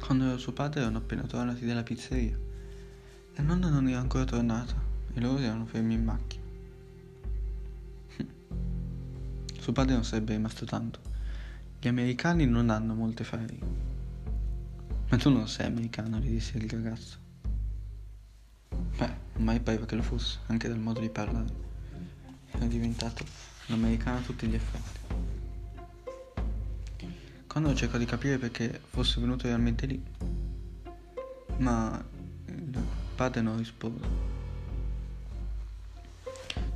Quando suo padre erano appena tornati dalla pizzeria, la nonna non era ancora tornata e loro erano fermi in macchina. suo padre non sarebbe rimasto tanto. Gli americani non hanno molte ferie. Ma tu non sei americano, gli disse il ragazzo. Beh, mai pareva che lo fosse, anche dal modo di parlare. Era diventato un americano a tutti gli effetti. Quando cercò di capire perché fosse venuto realmente lì, ma il padre non rispose.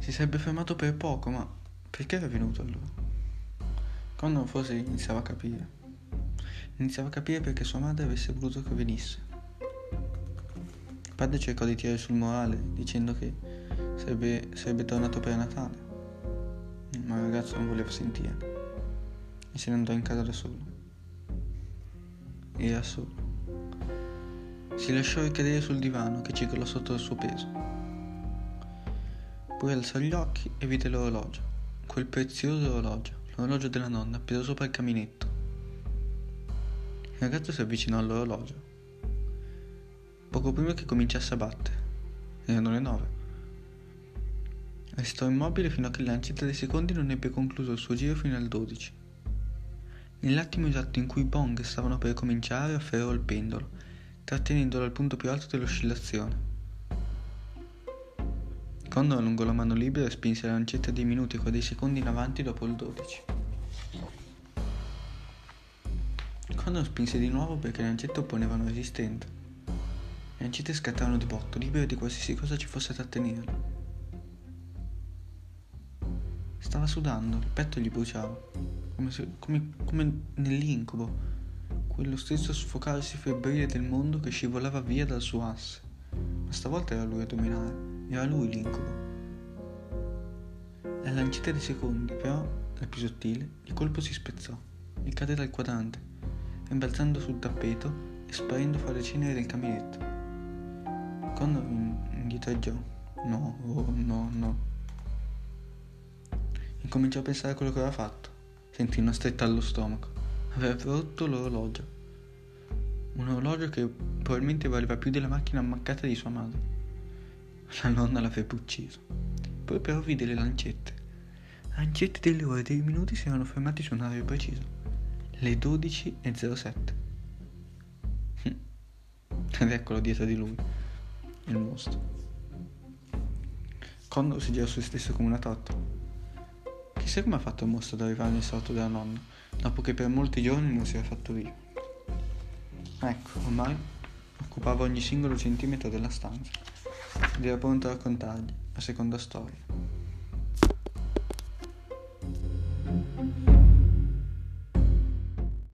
Si sarebbe fermato per poco, ma perché era venuto allora? Quando forse iniziava a capire. Iniziava a capire perché sua madre avesse voluto che venisse. Il padre cercò di tirare sul morale, dicendo che sarebbe, sarebbe tornato per Natale. Ma il ragazzo non voleva sentire e se ne andò in casa da solo. Era solo. Si lasciò ricadere sul divano che cigolò sotto il suo peso. Poi alzò gli occhi e vide l'orologio, quel prezioso orologio, l'orologio della nonna appeso sopra il caminetto. Il ragazzo si avvicinò all'orologio. Poco prima che cominciasse a battere. Erano le nove. Restò immobile fino a che l'ancetta dei secondi non ebbe concluso il suo giro fino al 12. Nell'attimo esatto in cui i bong stavano per cominciare afferrò il pendolo, trattenendolo al punto più alto dell'oscillazione. Condor allungò la mano libera e spinse la lancetta dei minuti con dei secondi in avanti dopo il 12. Condor spinse di nuovo perché le lancette opponevano resistenza. Le lancette scattarono di botto, libere di qualsiasi cosa ci fosse a trattenerle. Stava sudando, il petto gli bruciava come, se, come, come nell'incubo, quello stesso sfocarsi febbrile del mondo che scivolava via dal suo asse. Ma stavolta era lui a dominare, era lui l'incubo. La lancetta dei secondi, però, la più sottile, di colpo si spezzò e cadde dal quadrante, rimbalzando sul tappeto e sparendo fra le ceneri del caminetto. Quando indietreggiò, no, oh no, no. Incominciò a pensare a quello che aveva fatto. Sentì una stretta allo stomaco. Aveva rotto l'orologio. Un orologio che probabilmente valeva più della macchina ammaccata di sua madre. La nonna l'avrebbe ucciso. Poi però vide le lancette. Lancette delle ore e dei minuti si erano fermati su un orario preciso. Le 12.07. Ed eccolo dietro di lui. Il mostro. Condor si girò su se stesso come una torta. Chissà come ha fatto il mostro ad arrivare nel salotto della nonna, dopo che per molti giorni non si era fatto via. Ecco, ormai occupava ogni singolo centimetro della stanza ed era pronto a raccontargli la seconda storia.